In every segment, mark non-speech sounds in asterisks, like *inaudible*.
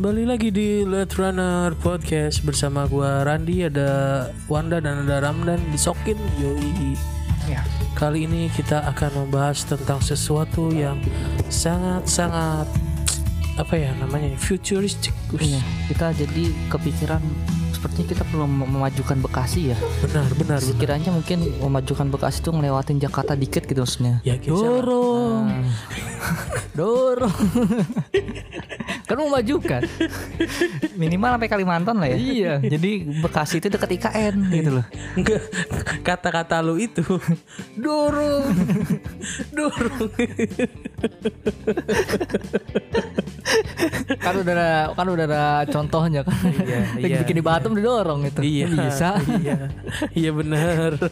Kembali lagi di Let Runner Podcast bersama gua Randi, ada Wanda dan ada Ramdan disokin yoi. Ya. Kali ini kita akan membahas tentang sesuatu yang sangat-sangat apa ya namanya futuristik. Iya, kita jadi kepikiran sepertinya kita perlu mem- memajukan Bekasi ya. Benar, benar, benar. Sekiranya mungkin memajukan Bekasi itu ngelewatin Jakarta dikit gitu maksudnya. Ya, geser. Dorong. *laughs* Dorong. kan memajukan. Minimal sampai Kalimantan lah ya. Iya. Jadi Bekasi itu dekat IKN gitu loh. Enggak, kata-kata lu itu dorong, dorong. kan udah ada, kan udah ada contohnya kan. Iya, iya, bikin di Batam didorong itu. Iya, Bisa. Iya, iya benar. *laughs*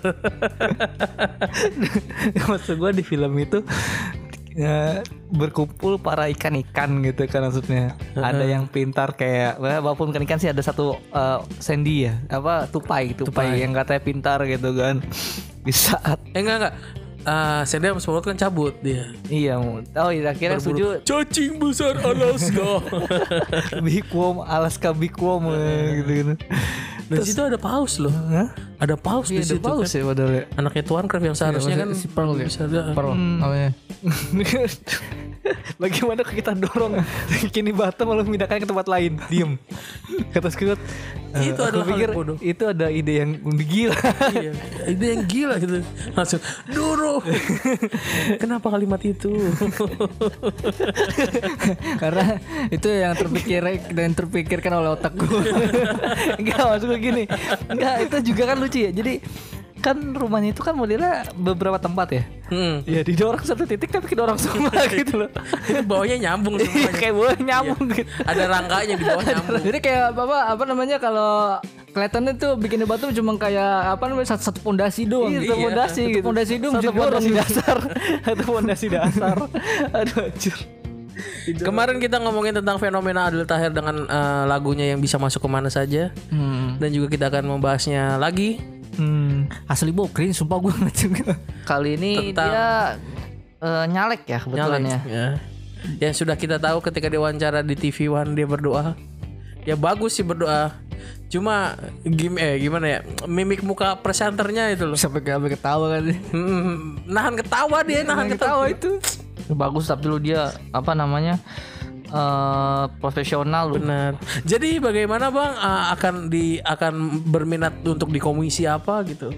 maksud gue di film itu ya, berkumpul para ikan-ikan gitu kan maksudnya ada yang pintar kayak walaupun bukan ikan sih ada satu uh, Sandy ya apa tupai tupai, Tupai. yang katanya pintar gitu kan di saat Eh enggak enggak. Ah, Senda sama Smallwood kan cabut dia. iya mau- oh iya akhirnya setuju Cacing besar Alaska. *laughs* big worm Alaska big worm eh, gitu gitu Dan situ ada paus loh. Ada paus di Iya, ada situ paus kan. ya padahal ya. Anaknya Tuan Craft yang seharusnya kan si Pearl ya? bisa ada. Pearl namanya. *laughs* Bagaimana kita dorong kini Batam lalu memindahkan ke tempat lain? Diem. Kata Squid. Itu "Eh, adalah hal pikir yang bodoh." itu ada ide yang gila. iya. Itu yang gila gitu. Langsung Doro. *laughs* Kenapa kalimat itu? *laughs* Karena itu yang terpikir dan terpikirkan oleh otak gue. *laughs* Enggak maksud gue gini. Enggak itu juga kan lucu ya. Jadi kan rumahnya itu kan modelnya beberapa tempat ya. hmm. Ya didorong satu titik tapi kedorong semua *laughs* gitu loh. Bawahnya nyambung Iya semuanya. kayak boleh nyambung gitu. Ada rangkanya di bawah nyambung. Jadi kayak apa apa namanya kalau kelihatannya tuh bikin batu cuma kayak apa namanya satu satu pondasi doang. Iya, Satu pondasi satu gitu. Pondasi doang satu pondasi dasar. *laughs* Satu pondasi dasar. Aduh anjir. Kemarin kita ngomongin tentang fenomena Adil Tahir dengan eh, lagunya yang bisa masuk ke mana saja. Hmm. Dan juga kita akan membahasnya lagi Hmm. Asli bokrin sumpah gue ngecek. Kali ini Tentang- dia eh, nyalek ya kebetulan Nyalek, ya. ya. Yang sudah kita tahu ketika diwawancara di TV One dia berdoa. Ya bagus sih berdoa. Cuma gim eh gimana ya? Mimik muka presenternya itu loh. Sampai sampai ketawa kan. Hmm, nahan ketawa dia, nahan ketawa itu. Bagus tapi lu dia apa namanya? Eh profesional lu. Benar. Jadi bagaimana Bang eh, akan di akan berminat untuk di komisi apa gitu?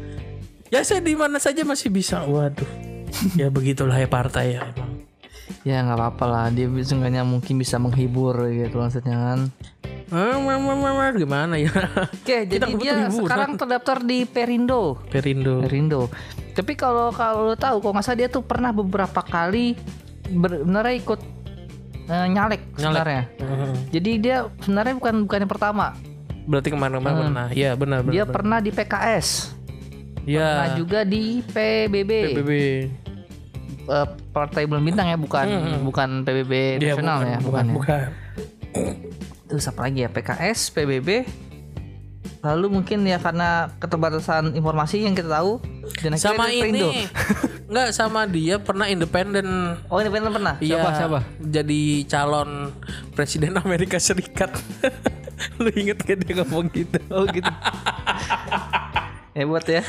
Ya saya di mana saja masih bisa. Waduh. ya begitulah ya partai ya emang. Ya nggak apa-apa lah. Dia seenggaknya mungkin bisa menghibur gitu maksudnya kan. Hmm, Gimana ya? Oke, *laughs* jadi dia hiburan. sekarang terdaftar di Perindo. Perindo. Perindo. Tapi kalau kalau tahu, kalau nggak salah dia tuh pernah beberapa kali benar ikut eh, nyalek, sebenarnya. Hmm. Jadi dia sebenarnya bukan bukan yang pertama. Berarti kemarin-kemarin pernah. Iya benar benar. Dia benar. pernah di PKS, Iya. pernah juga di PBB, PBB. Eh, Partai Bulan Bintang ya, bukan bukan PBB Iya, nasional ya, bukan, bukan, ya. bukan. Terus apa lagi ya? PKS, PBB. Lalu mungkin ya karena keterbatasan informasi yang kita tahu dan Sama ini. *laughs* Enggak sama dia pernah independen. Oh, independen pernah. Iya, Siapa? Siapa? Jadi calon presiden Amerika Serikat. *laughs* Lu inget gak dia ngomong gitu? *laughs* Oh gitu. Hebat ya.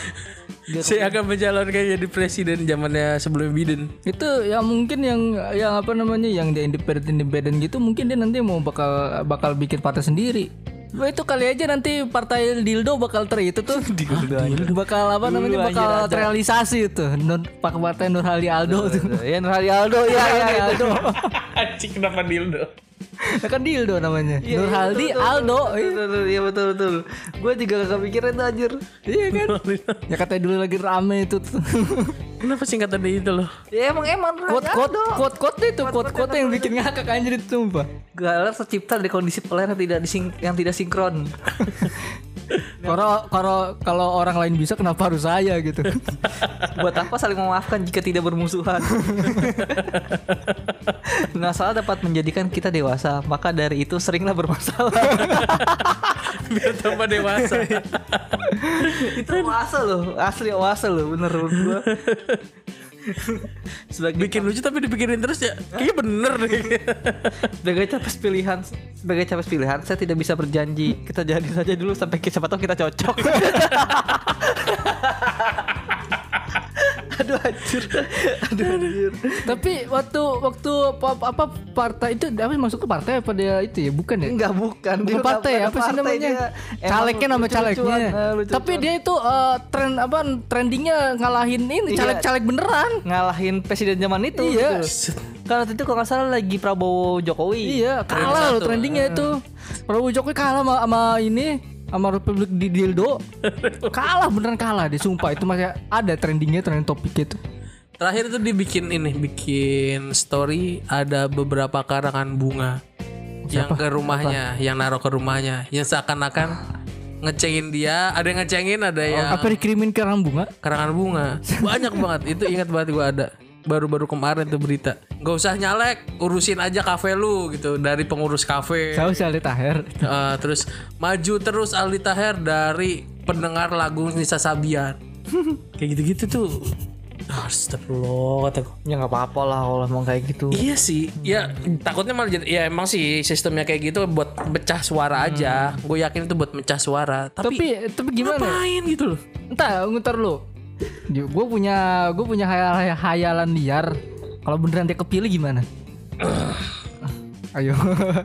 Dia- Saya akan mencalonkan jadi presiden zamannya sebelum Biden. itu ya mungkin yang yang apa namanya yang dia independen independen gitu mungkin dia nanti mau bakal bakal bikin partai sendiri. Wah, itu kali aja nanti partai dildo bakal ter itu tuh. *laughs* Bakal apa namanya? bakal terrealisasi itu. Nur, pak partai Nurhali Aldo tuh. ya Nurhali Aldo ya ya Aldo. *laughs* Anjing kenapa dildo? Ya kan dildo namanya Nurhaldi Aldo iya betul betul gue juga gak kepikiran tuh anjir iya kan *laughs* ya katanya dulu lagi rame itu Kenapa singkatan dia itu loh? Ya emang emang quote quote quote quote itu quote quote yang bikin ngakak anjir itu sumpah. Galer tercipta dari kondisi peler yang tidak dising, yang tidak sinkron. *laughs* Kalau kalau kalau orang lain bisa kenapa harus saya gitu? Buat apa saling memaafkan jika tidak bermusuhan? *laughs* Masalah dapat menjadikan kita dewasa, maka dari itu seringlah bermasalah. *laughs* Biar tambah dewasa. itu oase loh, asli oase loh, bener menurut gua. *laughs* sebagai Bikin lucu tapi dipikirin terus ya. Kayaknya bener deh. *laughs* sebagai capres pilihan sebagai capres pilihan saya tidak bisa berjanji kita jadi saja dulu sampai siapa tahu kita cocok aduh anjir aduh anjir Tapi waktu waktu apa, apa partai itu apa masuk ke partai apa dia itu ya bukan ya? enggak bukan Bukan Dia partai ya, apa sih namanya? Calegnya nama calegnya. eh. Tapi dia itu eh, tren apa trendingnya ngalahin ini Iya. caleg-caleg beneran. ngalahin presiden zaman itu Iya. gitu. waktu itu kalau nggak salah lagi Prabowo Jokowi Iya, kalah loh trendingnya itu. Prabowo Jokowi kalah sama, sama ini sama Republik di Dildo. *laughs* kalah beneran kalah dia sumpah itu masih ada trendingnya trending topik itu. Terakhir itu dibikin ini, bikin story ada beberapa karangan bunga yang ke rumahnya, yang naruh ke rumahnya, yang seakan-akan ngecengin dia, ada yang ngecengin, ada yang Apa dikirimin ke orang bunga? karangan bunga. *laughs* Banyak banget. Itu ingat banget gua ada. Baru-baru kemarin tuh berita. Gak usah nyalek, urusin aja kafe lu gitu dari pengurus kafe. Saya usah lihat akhir. Eh, terus maju terus Aldi Taher dari pendengar lagu Nisa Sabian. Kayak gitu-gitu tuh. Astagfirullah kata gua. ya nggak apa-apa lah kalau emang kayak gitu Iya sih, ya takutnya malah jadi ya emang sih sistemnya kayak gitu buat pecah suara aja. Gue yakin itu buat pecah suara. Tapi, Tapi tapi gimana? ngapain gitu loh? Entah, ntar lu. Gue punya gue punya hayal hayalan liar. Kalau beneran dia kepilih gimana? Ayo.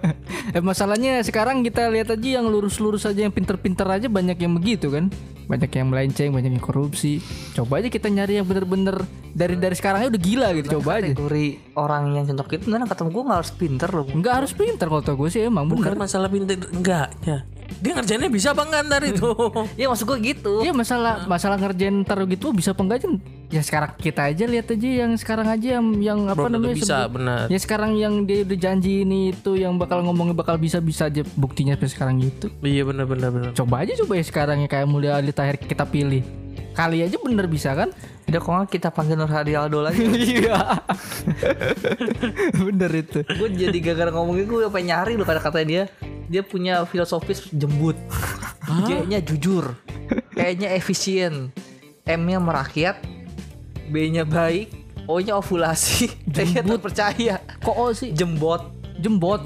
*laughs* eh masalahnya sekarang kita lihat aja yang lurus-lurus aja yang pinter-pinter aja banyak yang begitu kan. Banyak yang melenceng, banyak yang korupsi. Coba aja kita nyari yang bener-bener dari dari sekarangnya udah gila gitu. Coba aja. kategori orang yang contoh itu nah kata gue nggak harus pinter loh Enggak harus pinter kalau tau gue sih emang Bukan bener. masalah pintar enggaknya. Dia ngerjainnya bisa apa enggak ntar itu? *laughs* ya maksud gue gitu. Iya masalah masalah ngerjain taruh gitu bisa apa enggak ya sekarang kita aja lihat aja yang sekarang aja yang yang apa tentu namanya bisa, benar. ya sekarang yang dia udah janji ini itu yang bakal ngomongnya bakal bisa bisa aja buktinya sampai sekarang gitu. Iya benar benar benar. coba aja coba ya sekarang ya kayak Mulia Ali Tahir kita pilih. Kali aja bener bisa kan? Udah kok nggak kita panggil Nur Hadi Aldo lagi? *laughs* Iya. *laughs* Bener itu. Gue jadi gara-gara ngomongin gue pengen nyari loh kata katanya dia dia punya filosofis jembut. G-nya jujur E-nya efisien M-nya merakyat B-nya baik O-nya ovulasi. *laughs* T-nya terpercaya. Kok oh sih? Jembot. Jembot?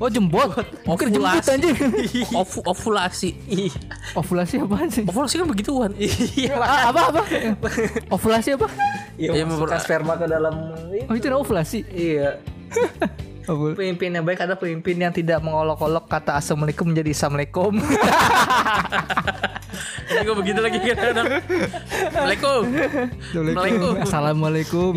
Oh jembot? Jembut Ovulasi. anjing. *laughs* Ovu- ovulasi. Ih, ovulasi apaan sih? Ovulasi kan begituan. iya. Ah, apa apa? *laughs* Ovulasi apa? Iya memper- sperma ke dalam oh itu ovulasi? Iya. Apa? Pemimpin yang baik adalah pemimpin yang tidak mengolok-olok kata assalamualaikum menjadi assalamualaikum *laughs* Ini gue begitu lagi kadang. Assalamualaikum. Assalamualaikum. Assalamualaikum.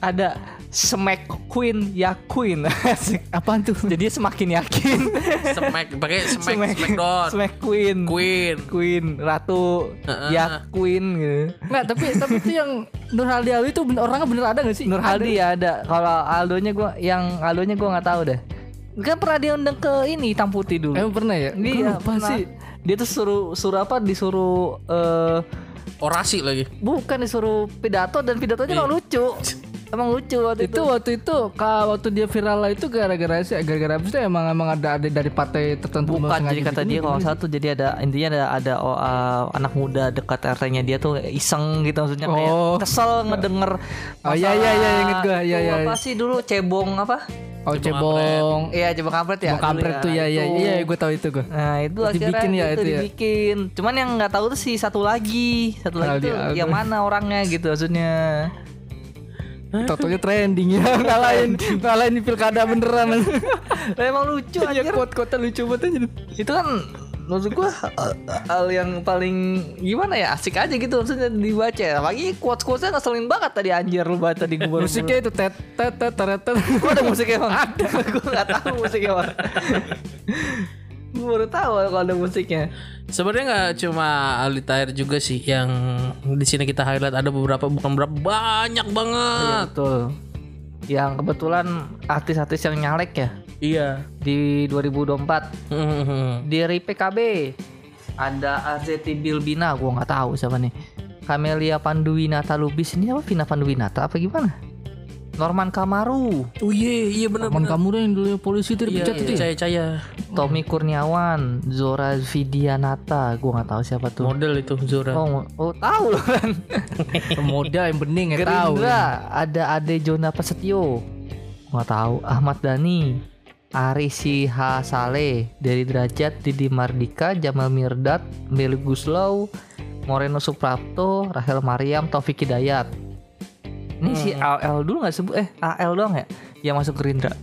ada smack queen ya queen *laughs* Apaan tuh? jadi semakin yakin Smack pakai smack smackdown. smack queen Queen. queen ratu ya queen gitu Enggak, tapi tapi itu yang Nur Haldi Alwi itu bener, orangnya bener ada gak sih? Nur Hadi ya ada kalau Aldonya gua yang Aldonya gua nggak tahu deh kan pernah diundang ke ini hitam putih dulu Emang pernah ya? Iya, apa pernah. sih? Dia tuh suruh suruh apa? Disuruh eh Orasi lagi. bukan disuruh pidato dan pidatonya Iya. emang lucu. *laughs* Emang lucu waktu Itu itu. waktu itu ka, waktu dia viral lah itu gara-gara sih gara-gara apa sih emang emang ada ada dari partai tertentu Bukan jadi kata bikin dia gitu. kalau satu jadi ada intinya ada ada oh, uh, anak muda dekat RT-nya dia tuh iseng gitu maksudnya kayak Oh. kesel ngedenger Oh, iya, iya, iya, inget gua. Iya, iya. apa sih dulu cebong apa? Oh cebong. Iya cebong kampret ya. Cebong kampret dulu tuh ya ya Itu. iya gue tahu itu gue. Nah itu Itu akhirnya dibikin ya, itu, itu ya? dibikin. Cuman yang nggak tahu tuh si satu lagi, satu lagi tuh yang mana orangnya gitu maksudnya. Totonya trending ya ngalahin ngalahin di pilkada beneran. *laughs* Emang lucu Ya anjir. quote-quote lucu banget aja. Itu kan maksud gua uh, hal yang paling gimana ya asik aja gitu maksudnya dibaca. Apalagi quotes quotesnya ngeselin banget tadi anjir lu baca di gua. baru- Musiknya itu tet tet tet tet tet. Oh, ada musiknya bang? Ada. *laughs* gue nggak tahu musiknya bang. *laughs* gue baru tahu kalau ada musiknya. Sebenarnya nggak cuma Aldi Tahir juga sih yang di sini kita highlight ada beberapa bukan beberapa banyak banget. Betul. Yang kebetulan artis-artis yang nyalek ya Iya. di 2024 Hmm. dari PKB ada Azeti Bilbina gue nggak tahu siapa nih Camelia Panduwinata Lubis ini apa Vina Panduwinata apa gimana Norman Kamaru Oh iya iya benar kamu deh yang dulu polisi itu Iya, dipecat itu. ya? Tommy Kurniawan, Zora Vidianata, gua nggak tahu siapa tuh. Model itu Zora. Oh, oh tahu loh kan. *laughs* Modal yang bening ya tahu. Gerindra ada Ade Jona Prasetyo. Nggak tahu. Ahmad Dhani, Ari Siha Saleh, dari Derajat, Didi Mardika, Jamal Mirdad, Meli Guslow, Moreno Suprapto, Rahel Mariam, Taufik Hidayat. Ini si AL dulu nggak sebut eh AL doang ya yang masuk Gerindra.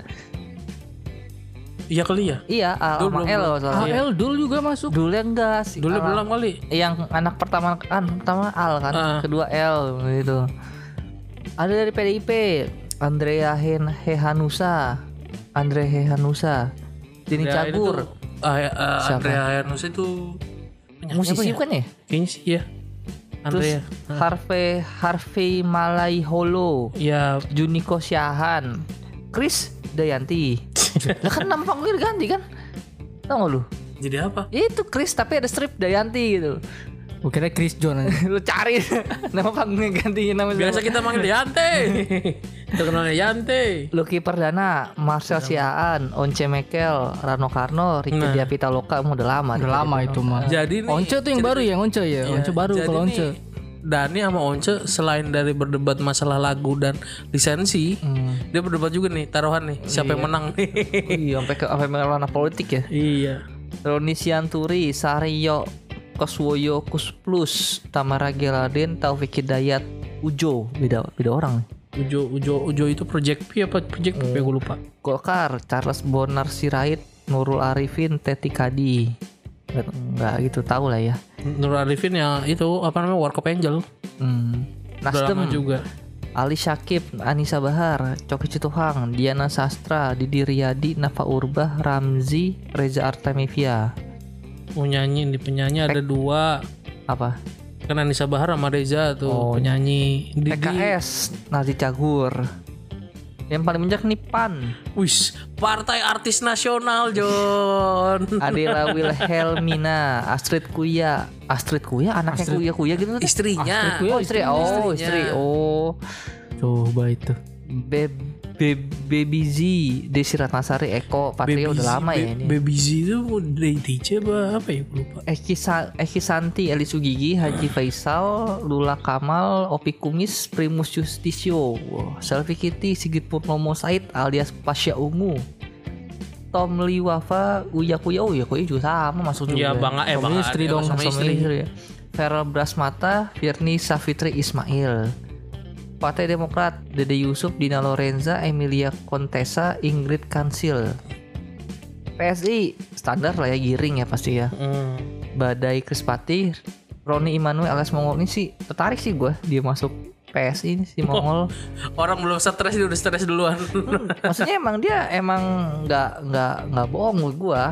Iya kali ya. Iya, A Dulu sama belum- L kalau. AL dul juga masuk. Dulu enggak sih. Dulu A- belum kali. yang anak pertama kan pertama Al kan, Ah. kedua L gitu. Ada dari PDIP, Andrea Hen Hehanusa, Andre Hehanusa, Dini ini Cagur, ah, Siapa? Andrea Hanus itu musisi ya? bukan ya? Kayaknya sih ya. Terus Andrea. Harvey Harvey Malaiholo, Ya Juniko Syahan, Chris Dayanti. *laughs* lah kan nama panggil ganti kan? Tahu nggak lu? jadi apa? Itu Chris tapi ada strip Dayanti gitu. Gue kira Chris John aja. *laughs* lu cari *laughs* nama panggilnya ganti nama Biasa kita manggil Yante. kita kenalnya Yante. Lucky Perdana, Marcel Siaan, Once Mekel, Rano Karno, Ricky Nah. Emang udah lama. Udah lama itu mah. Jadi nih Once tuh yang baru ya, Once ya. Once baru Jadi kalau nih, Once. Dani sama Once selain dari berdebat masalah lagu dan lisensi, dia berdebat juga nih taruhan nih siapa yang menang nih. Iya, sampai ke sampai ranah politik ya. iya. Roni Sianturi, Saryo, Koswoyo Kus Plus, Tamara Geladen, Taufik Hidayat, Ujo, beda beda orang nih. Ujo Ujo Ujo itu Project P apa Project P ya gue lupa. Golkar, Charles Bonar Sirait, Nurul Arifin, Teti Kadi. Nggak- gitu tahu lah ya. Nur Arifin yang itu apa namanya Warkop Angel. Hmm. Nasdem juga. Ali Syakib, Anissa Bahar, Coki Cituhang, Diana Sastra, Didi Riyadi, Nafa Urbah, Ramzi, Reza Artamevia. Mau nyanyi di penyanyi ada dua. Apa? Kan Anissa Bahar sama Reza tuh Oh. penyanyi. Didi. PKS, Nazi Cagur. Yang paling menjak nih PAN, Wis, Partai Artis Nasional, John. *laughs* Adela Wilhelmina, Astrid Kuya, Astrid Kuya, anaknya Kuya Kuya gitu. tuh. Istrinya. Oh istri, oh istri, oh. Coba itu. Be, Be- Baby Z, Desi Ratnasari, Eko, Patrio udah Z- lama ya ini. Baby Z itu dari DJ apa apa ya lupa. Eki, Sa- Eki Santi, Eli Sugigi, Haji Faisal, Lula Kamal, Opi Kumis, Primus Justisio, Wah, Selfie Kitty, Sigit Purnomo Said alias Pasya Ungu, Tom Lee Wafa, Uya Kuya, Uya Kuya juga sama masuk juga. Iya bang, eh Suami bang istri dong, Sama istri. istri ya. Feral Brasmata, Firni Safitri Ismail. Partai Demokrat, Dede Yusuf, Dina Lorenza, Emilia Contessa, Ingrid Kansil. PSI, standar lah ya giring ya pasti ya. Hmm. Badai Krispati, Roni Immanuel alias Mongol ini sih tertarik sih gue dia masuk PSI ini si Mongol. Orang belum stres dia udah stres duluan. *laughs* Maksudnya emang dia emang nggak nggak nggak bohong gue.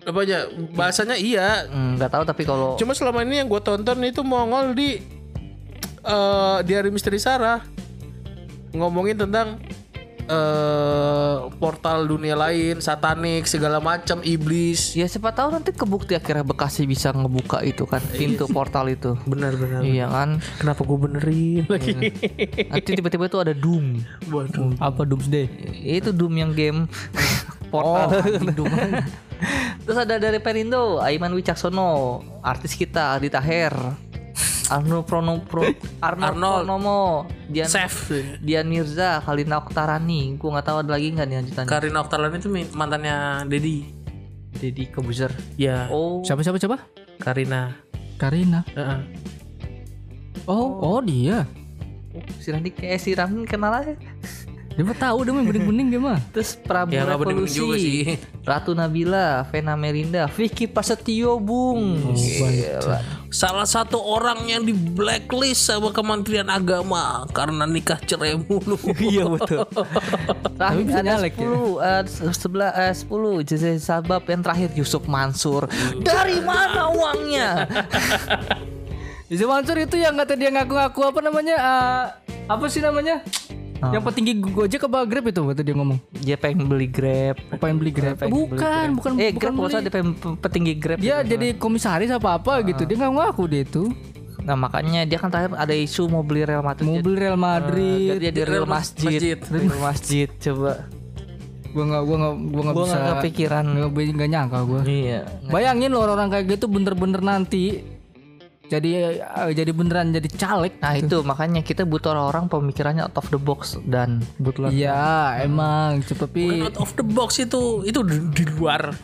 apa aja bahasanya iya. Nggak tahu tapi kalau Cuma selama ini yang gue tonton itu Mongol di eh di hari misteri Sarah ngomongin tentang eh portal dunia lain, satanik segala macam iblis. ya siapa tahu nanti kebukti akhirnya Bekasi bisa ngebuka itu kan pintu portal itu. *laughs* Benar benar. Iya kan. Kenapa gue benerin lagi? Nanti tiba-tiba itu ada Doom. Waduh. Apa Doomsday? Itu Doom yang game *laughs* portal. *laughs* Doom. Terus ada dari Perindo, Aiman Wicaksono, artis kita Aldi Taher. Arno Prono Pro, Arnold, Arnold. Pronomo, Dian Chef. Dian Mirza, Kalina Oktarani. Gue nggak tahu ada lagi nggak nih lanjutannya. Karina Oktalan itu mantannya Dedi. Deddy Kebuzer. Ya, Oh, Siapa siapa siapa? Karina. Karina. Heeh. Oh, oh dia. si Randy kayak si Ramli kenal aja. Dia mah tahu dia mah bening-bening dia mah. Terus Prabu Ya Revolusi, juga sih. Ratu Nabila, Vena Melinda, Vicky Prasetyo, Bung. Gila. Salah satu orang yang di blacklist sama Kementerian Agama karena nikah cerai mulu. *laughs* Iya betul. *laughs* Terakhir bisa ada nyalek ya? 10 eh, sebelah eh, 10 Jeze Sabab yang terakhir Yusuf Mansur. Dari mana uangnya? *laughs* Yusuf Mansur itu yang kata dia ngaku-ngaku apa namanya? eh, apa sih namanya? Yang petinggi Gojek apa Grab itu kata dia ngomong. Dia pengen beli Grab. Apa yang beli Grab? pengen beli Bukan, Grab. bukan Eh bukan Grab kalau beli. dia pengen pe- petinggi Grab. Dia jadi komisaris apa apa gitu. Dia nggak ngaku dia itu. Nah makanya dia kan terakhir ada isu mau beli Real Madrid. Mau beli Real Jadi Madrid. dia di Real Real Masjid. Masjid. Real Masjid coba. Gua nggak gua nggak gua nggak Gua bisa nggak kepikiran. nggak nggak nyangka gua. Iya. Bayangin loh orang-orang kayak gitu bener-bener nanti jadi eh, jadi beneran jadi caleg. Nah itu makanya kita butuh orang-orang pemikirannya out of the box dan kebetulan Iya, emang Bukan tapi out of the box itu itu di, di luar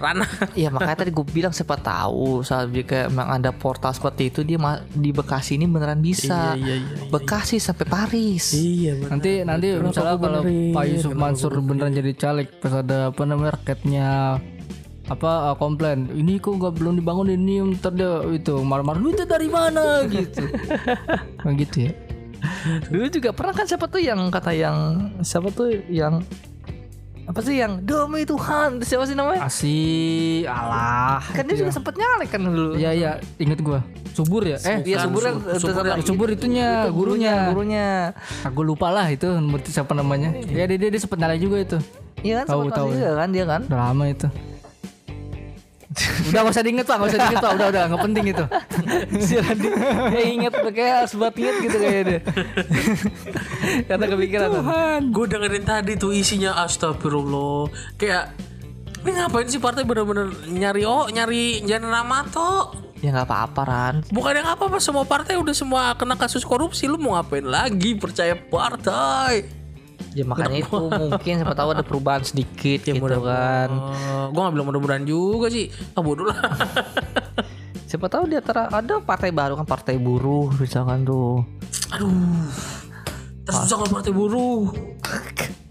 ranah. *laughs* Iya makanya tadi gue bilang siapa tahu saat jika emang ada portal seperti itu dia di Bekasi ini beneran bisa. Iya, iya, iya, Bekasi sampai Paris. Iya benar. nanti nanti misalnya kalau Pak Yusuf Mansur beneran jadi caleg pas ada apa namanya rakyatnya apa uh, komplain ini kok nggak belum dibangun ini ntar dia itu marah-marah duitnya dari mana? *laughs* Gitu. Kayak gitu ya. Dulu juga pernah kan siapa tuh yang kata yang siapa tuh yang apa sih yang demi Tuhan siapa sih namanya? asih alah Kan dia juga sempet nyalek kan dulu. iya iya inget gua. Subur ya? Eh Iya subur kan subur tetap- subur itunya gurunya. gurunya. aku lupa lah itu siapa namanya. Ya dia dia, dia sempet nyalek juga itu. Iya kan Tahu, sempet tahu. juga kan dia kan. udah lama itu udah gak usah diinget pak gak usah diinget pak udah udah nggak penting itu si Randy dia inget kayak harus buat inget gitu kayaknya dia. Karena kepikiran. Tuhan Gue dengerin tadi tuh isinya astagfirullah. Kayak ini ngapain sih partai bener-bener nyari oh nyari nyari nama toh Ya nggak apa-apa Ran. Bukan yang apa-apa semua partai udah semua kena kasus korupsi lu mau ngapain lagi percaya partai Ya makanya itu mungkin siapa tahu ada perubahan sedikit *laughs* gitu kan. uh, gue gak bilang mudah-mudahan juga sih. Ah bodoh lah. *laughs* Siapa tahu di antara ada partai baru kan partai buruh misalkan tuh. aduh. Terus jangan partai buruh *laughs*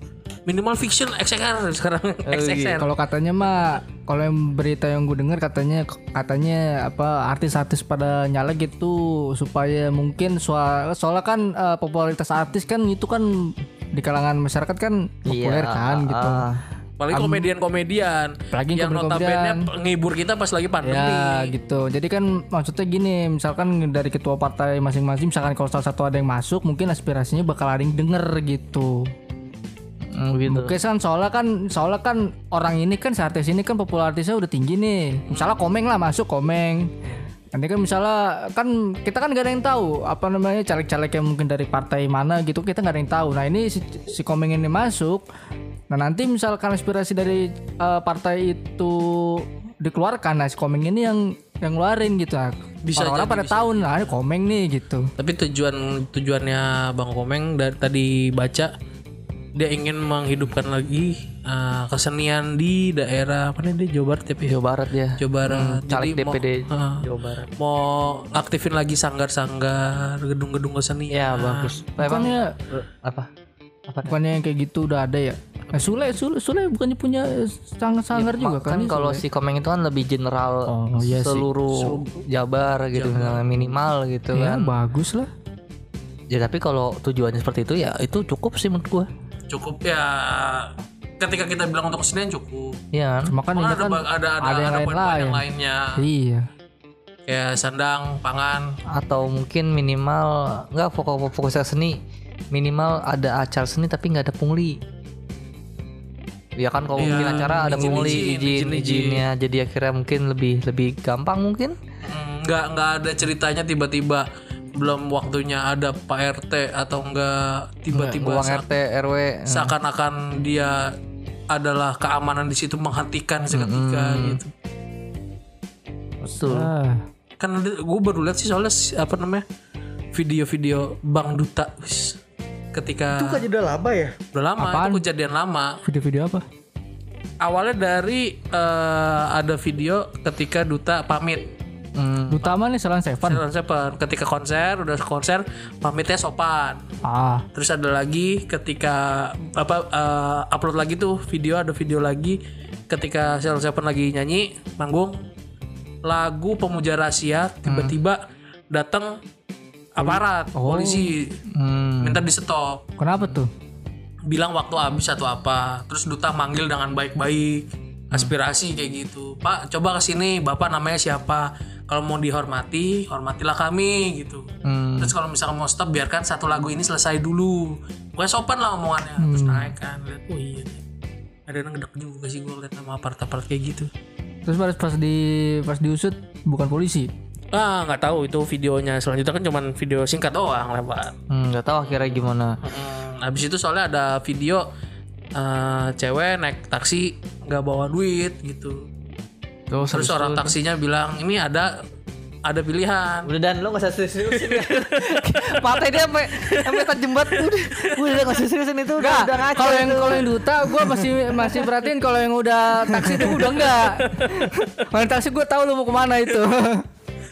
minimal fiction XXR sekarang *laughs* XXR kalau katanya mah kalau yang berita yang gue dengar katanya katanya apa artis-artis pada nyala gitu supaya mungkin soal soalnya kan eh, popularitas artis kan itu kan di kalangan masyarakat kan populer kan gitu ah. Apalagi komedian-komedian Apalagi yang komedian. notabene ngibur kita pas lagi pandemi. Ya gitu. Jadi kan maksudnya gini, misalkan dari ketua partai masing-masing, misalkan kalau salah satu ada yang masuk, mungkin aspirasinya bakal ada yang denger gitu. Hmm, gitu. Mungkin kan soalnya kan soalnya kan orang ini kan artis ini kan popularitasnya udah tinggi nih. Misalnya komeng lah masuk komeng. Nanti kan misalnya kan kita kan gak ada yang tahu apa namanya caleg-caleg yang mungkin dari partai mana gitu kita nggak ada yang tahu. Nah ini si, si komeng ini masuk. Nah nanti misalkan aspirasi dari eh, partai itu dikeluarkan, nah si komeng ini yang yang ngeluarin gitu. Nah, Bisa orang-orang jadi, pada tahu nah ini komeng nih gitu. Tapi tujuan tujuannya Bang Komeng dari tadi baca dia ingin menghidupkan lagi uh, kesenian di daerah apa nih dia Jawa Barat ya? Jawa Barat ya. Jawa Barat. Caleg Jadi mau- DPD uh, Jawa Barat. mau aktifin lagi sanggar-sanggar, gedung-gedung kesenian. Ya bagus. Emang Bukannya apa? Apa? bukannya yang kayak gitu udah ada ya? Nah, Sule, Sule, Sule bukannya punya sanggar-sanggar juga kan? Kan kalau si Komeng itu kan lebih general Oh, iya sih. seluruh Jabar gitu misalnya minimal gitu ya kan. bagus lah. Ya tapi kalau tujuannya seperti itu ya itu cukup sih menurut gua. Cukup ya ketika kita bilang untuk kesenian cukup. Iya kan? Kan ini ada, kan ada, ada, ada yang ada poin-poin lain-lain. yang lainnya Iya. kayak sandang, pangan. Atau mungkin minimal nggak fokus fokus ke seni minimal ada acara seni tapi nggak ada pungli. Ya kan kalau Iya, mungkin acara ada izin- pungli izin, izin, izin- izin. izinnya jadi akhirnya mungkin lebih lebih gampang mungkin. Hmm, nggak nggak ada ceritanya tiba-tiba belum waktunya ada Pak RT atau enggak tiba-tiba Uang RT RW. seakan-akan dia adalah keamanan di situ menghentikan seketika gitu. Betul. Ah, Kan gue baru lihat sih soalnya si- apa namanya video-video Bang Duta ketika kan Itu udah lama ya? udah lama Apaan? itu kejadian lama. video-video apa? Awalnya dari eh, ada video ketika Duta pamit Hmm, Utama nih Salon Seven. Salon Seven. ketika konser udah konser pamitnya sopan. Ah, terus ada lagi ketika apa eh, upload lagi tuh video ada video lagi. Ketika Salon Seven lagi nyanyi manggung lagu pemuja rahasia tiba-tiba datang aparat polisi. Hmm. minta di stop kenapa tuh? bilang waktu habis atau apa. Terus duta manggil dengan baik-baik. Aspirasi kayak gitu. Pak coba ke sini bapak namanya siapa kalau mau dihormati hormatilah kami gitu. Hmm. terus kalau misalkan mau stop biarkan satu lagu ini selesai dulu. Pokoknya sopan lah omongannya. Terus naik kan lihat oh iya. Ada yang ngedek juga sih gue liat nama apart-apart kayak gitu. Terus pas pas di pas diusut bukan polisi. ah nggak tahu itu videonya. Selanjutnya kan cuman video singkat doang lewat Hmm, nggak tahu akhirnya gimana. Hmm, habis itu soalnya ada video eh, cewek naik taksi nggak bawa duit gitu Tuh, terus orang taksinya bilang ini ada ada pilihan Udah dan lo gak usah serius-seriusin *laughs* Mata dia sampai sampai banget. Udah, udah gak usah seriusin itu. Udah, udah ngaco kalau yang itu. kalau yang duta gue masih masih perhatiin kalau yang udah taksi itu udah enggak. Kalau taksi gue tahu lu mau ke mana itu. *laughs*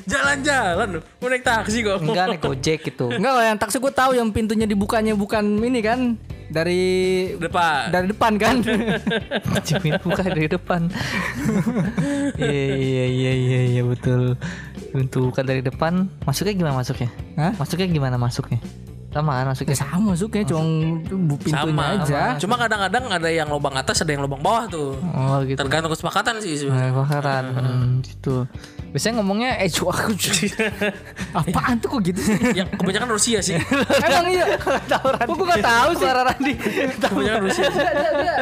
jalan-jalan mau naik taksi kok enggak naik gojek gitu. Enggak, kalau yang taksi gue tahu yang pintunya dibukanya bukan ini kan dari depan dari depan kan. *laughs* Cimin buka dari depan. *laughs* Iya iya iya iya iya betul. Pintu buka dari depan. Masuknya gimana masuknya? Hah? Masuknya gimana masuknya? Sama kan Ya masuknya? sama masuknya cuma bu- pintunya sama aja. cuma kadang-kadang ada yang lubang atas ada yang lubang bawah tuh Oh gitu. tergantung kesepakatan sih sebenarnya. Nah, bakaran hmm, gitu. Biasanya ngomongnya eh aku. *laughs* Apaan tuh kok gitu sih? yang kebanyakan Rusia sih *laughs* Emang iya. Kok gue gak tahu sih. Suara Randi. kebanyakan Rusia dia, dia,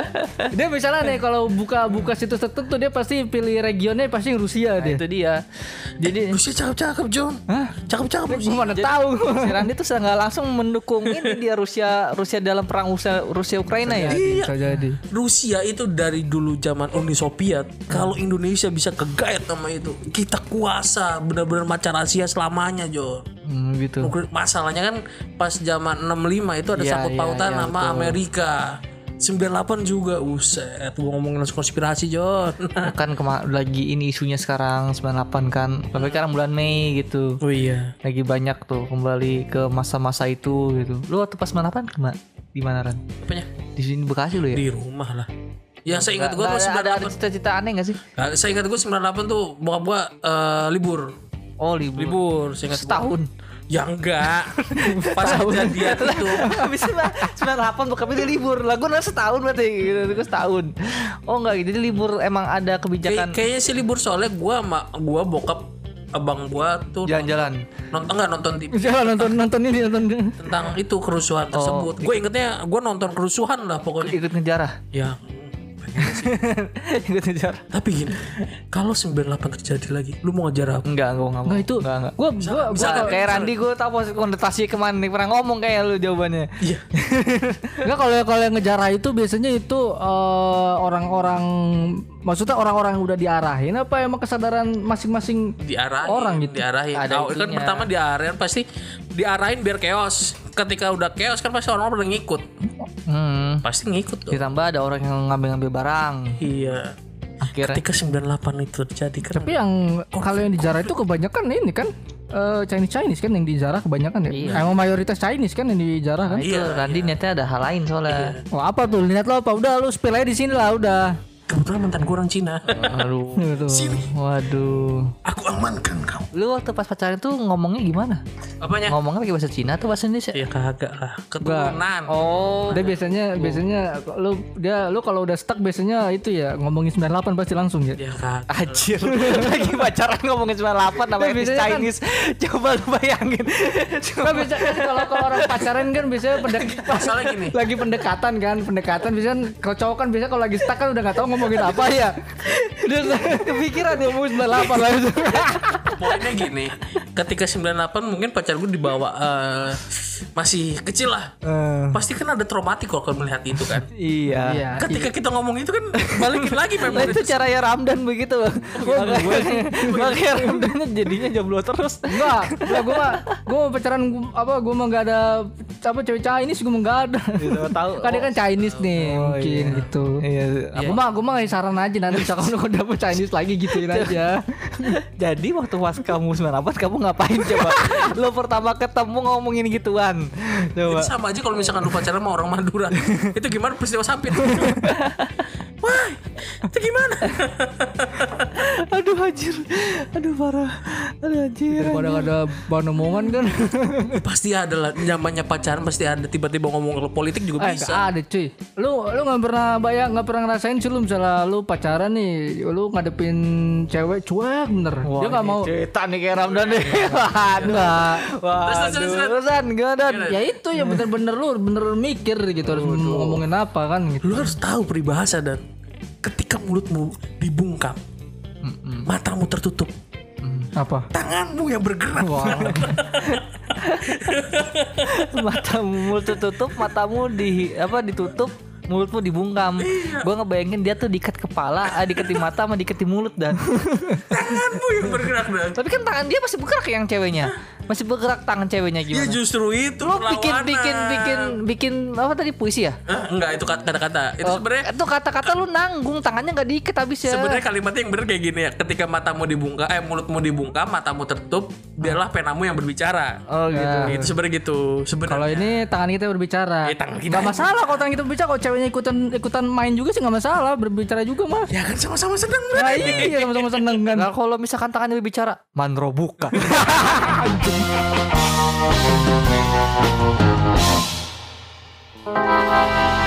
dia misalnya nih kalau buka buka situs tertentu dia pasti pilih regionnya pasti Rusia Nah, dia. itu dia. Jadi Rusia cakep-cakep John Hah? cakep-cakep Gue mana tahu. si Randi tuh nggak langsung mendukung ini dia Rusia Rusia dalam perang Rusia Rusia Ukraina ya. Iya. Jadi. Rusia itu dari dulu zaman Uni Soviet kalau Indonesia bisa kegayat sama itu kita kuasa benar-benar macan Asia selamanya John Hmm, gitu. masalahnya kan pas zaman 65 itu ada Iya, sangkut iya, pautan iya, sama Amerika 98 juga uset gua ngomongin konspirasi John kan lagi ini isunya sekarang 98 kan. Tapi sekarang bulan Mei gitu. oh iya Lagi banyak tuh kembali ke masa-masa itu gitu. Lu waktu pas 98 ke mana? Di mana Ran? apanya Di sini Bekasi lu ya? di rumah lah yang saya ingat gua Nggak tuh ada, ada 98 cita-cita aneh gak sih? Nah, saya ingat gua 98 tuh bokap gua eh, libur Oh libur. libur saya ingat gua. Setahun. ya enggak *laughs* pas kejadian itu Habis itu lah 98 bokap dia libur. Lah gue setahun berarti gitu. Gue setahun. Oh enggak, jadi libur emang ada kebijakan kayaknya sih libur soalnya gua sama gua bokap abang gua tuh jalan-jalan. nonton enggak nonton TV Jangan nonton nonton ini nonton tentang itu kerusuhan tersebut. gue ingetnya gue nonton kerusuhan lah pokoknya. Ikut ngejarah. Ya. *laughs* Ikut ngejarah. Tapi gini, kalau 98 terjadi lagi, lu mau ngejar apa? Enggak, gue enggak mau. Enggak itu. Enggak, enggak. Gua gua gua Misalnya kalau- Kayak Randi gue tau pos konotasi ke mana nih pernah ngomong kayak lu jawabannya. Iya. *laughs* Enggak kalau kalau yang ngejarah itu biasanya itu eh, orang-orang maksudnya orang-orang yang udah diarahin apa emang kesadaran masing-masing Diarahin. Orang gitu. Diarahin. Ada Nah, kan pertama diarahin pasti diarahin biar chaos. Ketika udah chaos kan pasti orang-orang pada ngikut. Hmm. Pasti ngikut tuh. Ditambah ada orang yang ngambil-ngambil barang. Iya. Akhirnya Ketika 98 itu terjadi kan. Tapi yang kalau yang dijarah itu kebanyakan ini kan eh, Chinese Chinese kan yang dijarah kebanyakan ya. Iya. Emang mayoritas Chinese kan yang dijarah kan. Nah, itu Iya, Randi niatnya ada hal lain soalnya. Wah apa tuh lihat lo apa udah lu spill aja di sini lah udah. Kebetulan mantan gue orang Cina. Aduh. *laughs* Gitu. Waduh. Aku amankan kau. Lu waktu pas pacaran tuh ngomongnya gimana? Apanya? Ngomongnya pakai bahasa Cina atau bahasa Indonesia? Ya kagak lah. Keturunan. Oh. Dia biasanya biasanya lu dia lu kalau udah stuck biasanya itu ya ngomongin 98 pasti langsung ya. Ya kagak. Anjir *laughs* Lagi pacaran ngomongin 98 Nama Kan etnis biasanya kan- Chinese *laughs* Coba lu bayangin Kan biasa kan kalau kalau orang pacaran kan biasanya pendek Masalah gini. lagi pendekatan kan pendekatan biasanya kalau cowok kan biasanya kalau lagi stuck kan udah nggak tahu ngomongin apa ya? *laughs* Udah kepikiran dia ngomongin 98 lah. itu *laughs* Poinnya gini, ketika 98 mungkin pacar gue dibawa eh, masih kecil lah. Pasti kan ada traumatik kalau kalau melihat itu kan. Iya iya Ketika kita ngomong itu kan balikin lagi Nah memori. itu caranya Ramdan begitu Makanya Makanya Ramdannya jadinya jomblo terus enggak enggak gue mah gue mau pacaran gua- apa gue mah nggak ada apa cewek Chinese gue mah nggak ada Gitu, tahu. kan dia kan Chinese nih Oh, mungkin iya. gitu Iya Gue mah gue mah ngasih saran aja nanti misalkan *laughs* lu dapet Chinese lagi gituin aja. *laughs* Jadi waktu pas kamu 98 Kamu ngapain coba *laughs* Lo pertama ketemu ngomongin gituan Coba Itu sama aja kalau misalkan lu pacaran sama orang Madura. *laughs* itu gimana peristiwa sampit? *laughs* Wah, itu gimana? Aduh anjir Aduh parah Aduh anjir Daripada gak ada bahan omongan kan. *laughs* pasti ada lah zamannya pacaran pasti ada tiba-tiba ngomong politik juga Eh, bisa. gak ada cuy. Lu lu nggak pernah bayang nggak pernah ngerasain sih lu misalnya lu pacaran nih, lu ngadepin cewek cuek bener. Dia nggak mau. cerita nih kayak Ramdan nih Waduh. Waduh Enggak dan Ya itu yang bener-bener lu bener mikir gitu harus ngomongin apa kan gitu. Lu harus tahu peribahasa dan ketika mulutmu dibungkam, matamu tertutup, Apa? tanganmu yang bergerak. Wah. *laughs* matamu tertutup matamu di apa ditutup mulutmu dibungkam. Gue ngebayangin dia tuh diikat kepala, ah, diikat di mata sama diikat di mulut dan. Tanganmu yang bergerak dan. Tapi kan tangan dia masih bergerak yang ceweknya. Masih bergerak tangan ceweknya Ya gimana? justru itu Lo bikin perlawanan. bikin bikin bikin apa tadi puisi ya? Hah? enggak itu kata-kata. Itu Oh, sebenarnya itu kata-kata lu nanggung tangannya nggak diikat habis ya. Sebenarnya kalimatnya yang bener kayak gini ya. Ketika matamu dibungkam, eh mulutmu dibungkam, matamu tertutup, biarlah penamu yang berbicara. Oh gitu. Itu sebenarnya gitu. Sebenarnya. Kalau ini tangan kita berbicara. Eh, tangan kita Nggak aja. masalah kalau tangan kita berbicara. Kalau ceweknya ikutan ikutan main juga sih nggak masalah. Berbicara juga mah. ya kan sama-sama seneng Nah, berarti. iya sama-sama seneng kan. Nah, kalau misalkan tangannya berbicara, manro buka. *laughs* Thank you.